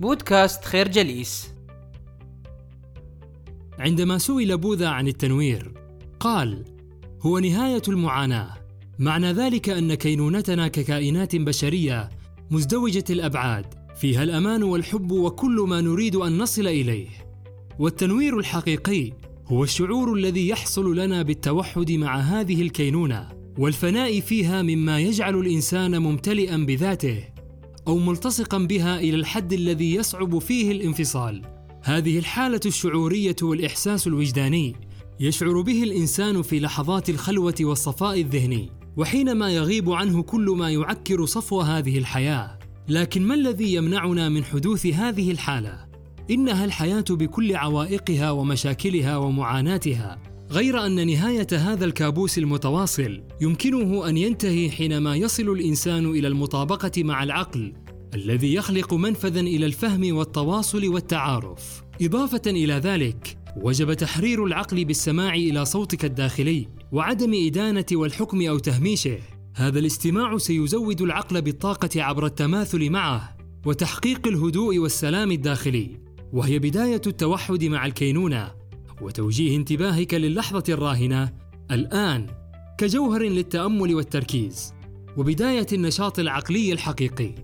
بودكاست خير جليس. عندما سئل بوذا عن التنوير قال هو نهاية المعاناة. معنى ذلك أن كينونتنا ككائنات بشرية مزدوجة الأبعاد فيها الأمان والحب وكل ما نريد أن نصل إليه. والتنوير الحقيقي هو الشعور الذي يحصل لنا بالتوحد مع هذه الكينونة والفناء فيها مما يجعل الإنسان ممتلئا بذاته. أو ملتصقا بها إلى الحد الذي يصعب فيه الانفصال. هذه الحالة الشعورية والإحساس الوجداني يشعر به الإنسان في لحظات الخلوة والصفاء الذهني وحينما يغيب عنه كل ما يعكر صفو هذه الحياة. لكن ما الذي يمنعنا من حدوث هذه الحالة؟ إنها الحياة بكل عوائقها ومشاكلها ومعاناتها. غير أن نهاية هذا الكابوس المتواصل يمكنه أن ينتهي حينما يصل الإنسان إلى المطابقة مع العقل الذي يخلق منفذا إلى الفهم والتواصل والتعارف. إضافة إلى ذلك وجب تحرير العقل بالسماع إلى صوتك الداخلي وعدم إدانة والحكم أو تهميشه. هذا الاستماع سيزود العقل بالطاقة عبر التماثل معه وتحقيق الهدوء والسلام الداخلي وهي بداية التوحد مع الكينونة. وتوجيه انتباهك للحظة الراهنة الآن كجوهر للتأمل والتركيز وبداية النشاط العقلي الحقيقي.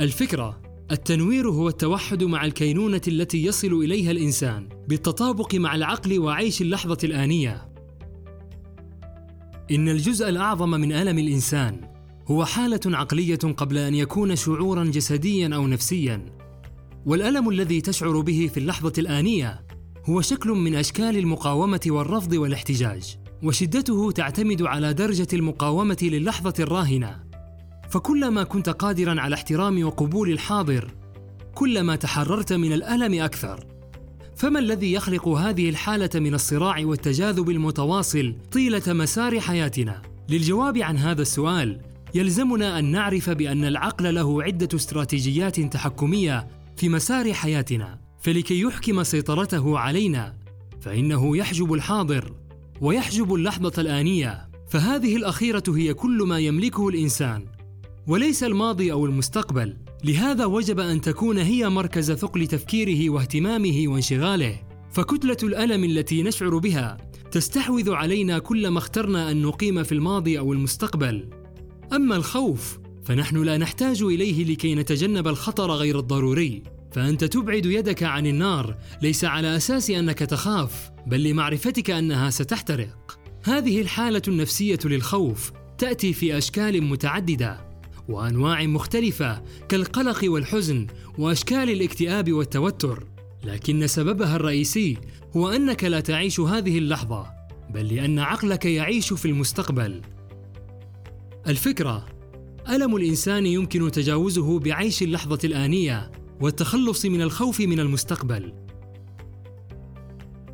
الفكرة التنوير هو التوحد مع الكينونة التي يصل إليها الإنسان بالتطابق مع العقل وعيش اللحظة الآنية. إن الجزء الأعظم من ألم الإنسان هو حالة عقلية قبل أن يكون شعورا جسديا أو نفسيا. والألم الذي تشعر به في اللحظة الآنية هو شكل من أشكال المقاومة والرفض والاحتجاج وشدته تعتمد على درجة المقاومة للحظة الراهنة. فكلما كنت قادرا على احترام وقبول الحاضر كلما تحررت من الألم أكثر. فما الذي يخلق هذه الحالة من الصراع والتجاذب المتواصل طيلة مسار حياتنا؟ للجواب عن هذا السؤال يلزمنا أن نعرف بأن العقل له عدة استراتيجيات تحكمية في مسار حياتنا. فلكي يحكم سيطرته علينا فإنه يحجب الحاضر ويحجب اللحظة الآنية. فهذه الأخيرة هي كل ما يملكه الإنسان وليس الماضي أو المستقبل. لهذا وجب أن تكون هي مركز ثقل تفكيره واهتمامه وانشغاله. فكتلة الألم التي نشعر بها تستحوذ علينا كلما اخترنا أن نقيم في الماضي أو المستقبل. أما الخوف فنحن لا نحتاج إليه لكي نتجنب الخطر غير الضروري. فأنت تبعد يدك عن النار ليس على أساس أنك تخاف بل لمعرفتك أنها ستحترق. هذه الحالة النفسية للخوف تأتي في أشكال متعددة وأنواع مختلفة كالقلق والحزن وأشكال الاكتئاب والتوتر. لكن سببها الرئيسي هو أنك لا تعيش هذه اللحظة بل لأن عقلك يعيش في المستقبل. الفكرة ألم الإنسان يمكن تجاوزه بعيش اللحظة الآنية؟ والتخلص من الخوف من المستقبل.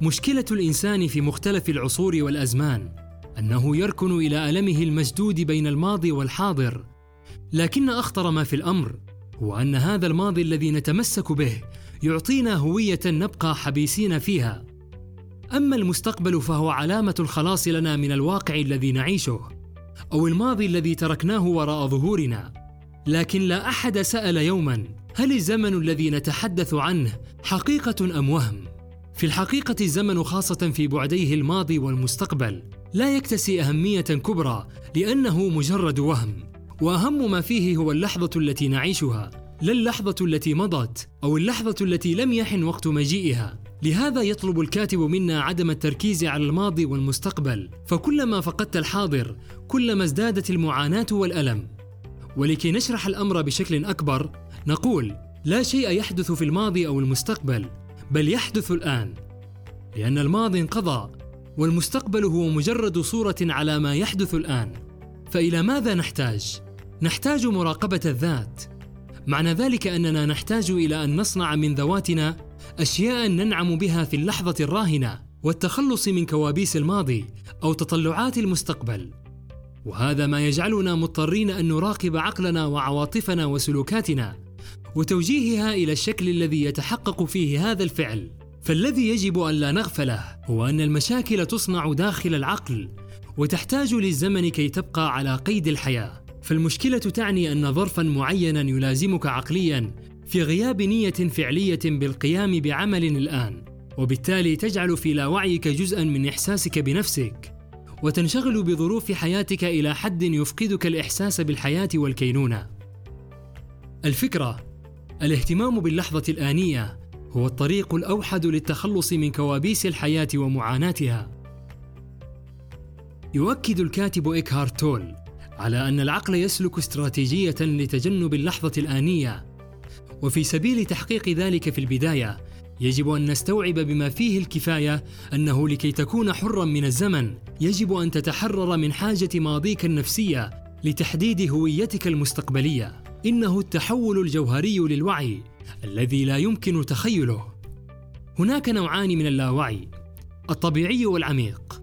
مشكلة الإنسان في مختلف العصور والأزمان أنه يركن إلى ألمه المشدود بين الماضي والحاضر لكن أخطر ما في الأمر هو أن هذا الماضي الذي نتمسك به يعطينا هوية نبقى حبيسين فيها. أما المستقبل فهو علامة الخلاص لنا من الواقع الذي نعيشه أو الماضي الذي تركناه وراء ظهورنا لكن لا أحد سأل يوما هل الزمن الذي نتحدث عنه حقيقة أم وهم؟ في الحقيقة الزمن خاصة في بعديه الماضي والمستقبل لا يكتسي أهمية كبرى لأنه مجرد وهم وأهم ما فيه هو اللحظة التي نعيشها لا اللحظة التي مضت أو اللحظة التي لم يحن وقت مجيئها. لهذا يطلب الكاتب منا عدم التركيز على الماضي والمستقبل فكلما فقدت الحاضر كلما ازدادت المعاناة والألم. ولكي نشرح الأمر بشكل أكبر نقول لا شيء يحدث في الماضي أو المستقبل بل يحدث الآن. لأن الماضي انقضى والمستقبل هو مجرد صورة على ما يحدث الآن. فإلى ماذا نحتاج؟ نحتاج مراقبة الذات. معنى ذلك أننا نحتاج إلى أن نصنع من ذواتنا أشياء ننعم بها في اللحظة الراهنة والتخلص من كوابيس الماضي أو تطلعات المستقبل. وهذا ما يجعلنا مضطرين أن نراقب عقلنا وعواطفنا وسلوكاتنا. وتوجيهها إلى الشكل الذي يتحقق فيه هذا الفعل. فالذي يجب أن لا نغفله هو أن المشاكل تصنع داخل العقل وتحتاج للزمن كي تبقى على قيد الحياة. فالمشكلة تعني أن ظرفا معينا يلازمك عقليا في غياب نية فعلية بالقيام بعمل الآن وبالتالي تجعل في لاوعيك جزءا من إحساسك بنفسك. وتنشغل بظروف حياتك إلى حد يفقدك الإحساس بالحياة والكينونة. الفكرة الاهتمام باللحظة الآنية هو الطريق الأوحد للتخلص من كوابيس الحياة ومعاناتها. يؤكد الكاتب إيكهارت تول على أن العقل يسلك استراتيجية لتجنب اللحظة الآنية وفي سبيل تحقيق ذلك في البداية يجب أن نستوعب بما فيه الكفاية أنه لكي تكون حرا من الزمن يجب أن تتحرر من حاجة ماضيك النفسية لتحديد هويتك المستقبلية. إنه التحول الجوهري للوعي الذي لا يمكن تخيله. هناك نوعان من اللاوعي الطبيعي والعميق.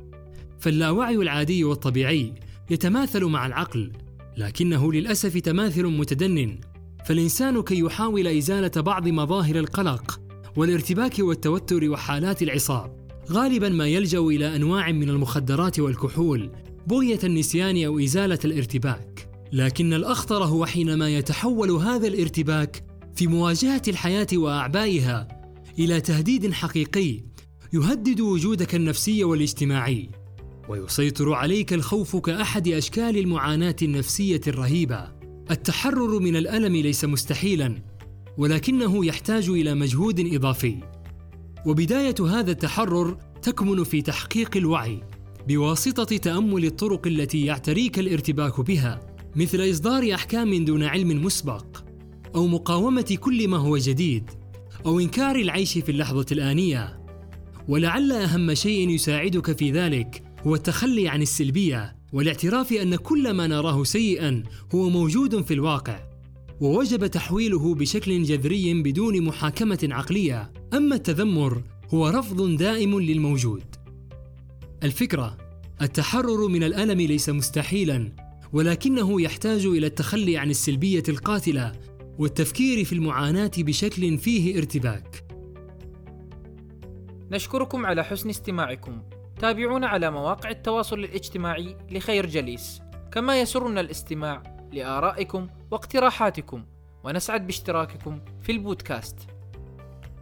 فاللاوعي العادي والطبيعي يتماثل مع العقل لكنه للأسف تماثل متدن فالإنسان كي يحاول إزالة بعض مظاهر القلق والارتباك والتوتر وحالات العصاب غالبا ما يلجأ إلى أنواع من المخدرات والكحول بغية النسيان أو إزالة الارتباك. لكن الأخطر هو حينما يتحول هذا الارتباك في مواجهة الحياة وأعبائها إلى تهديد حقيقي يهدد وجودك النفسي والاجتماعي. ويسيطر عليك الخوف كأحد أشكال المعاناة النفسية الرهيبة. التحرر من الألم ليس مستحيلا ولكنه يحتاج إلى مجهود إضافي. وبداية هذا التحرر تكمن في تحقيق الوعي بواسطة تأمل الطرق التي يعتريك الارتباك بها. مثل إصدار أحكام دون علم مسبق أو مقاومة كل ما هو جديد أو إنكار العيش في اللحظة الآنية. ولعل أهم شيء يساعدك في ذلك هو التخلي عن السلبية والاعتراف أن كل ما نراه سيئا هو موجود في الواقع. ووجب تحويله بشكل جذري بدون محاكمة عقلية. أما التذمر هو رفض دائم للموجود. الفكرة التحرر من الألم ليس مستحيلا. ولكنه يحتاج إلى التخلي عن السلبية القاتلة والتفكير في المعاناة بشكل فيه ارتباك. نشكركم على حسن استماعكم. تابعونا على مواقع التواصل الاجتماعي لخير جليس. كما يسرنا الاستماع لآرائكم واقتراحاتكم. ونسعد باشتراككم في البودكاست.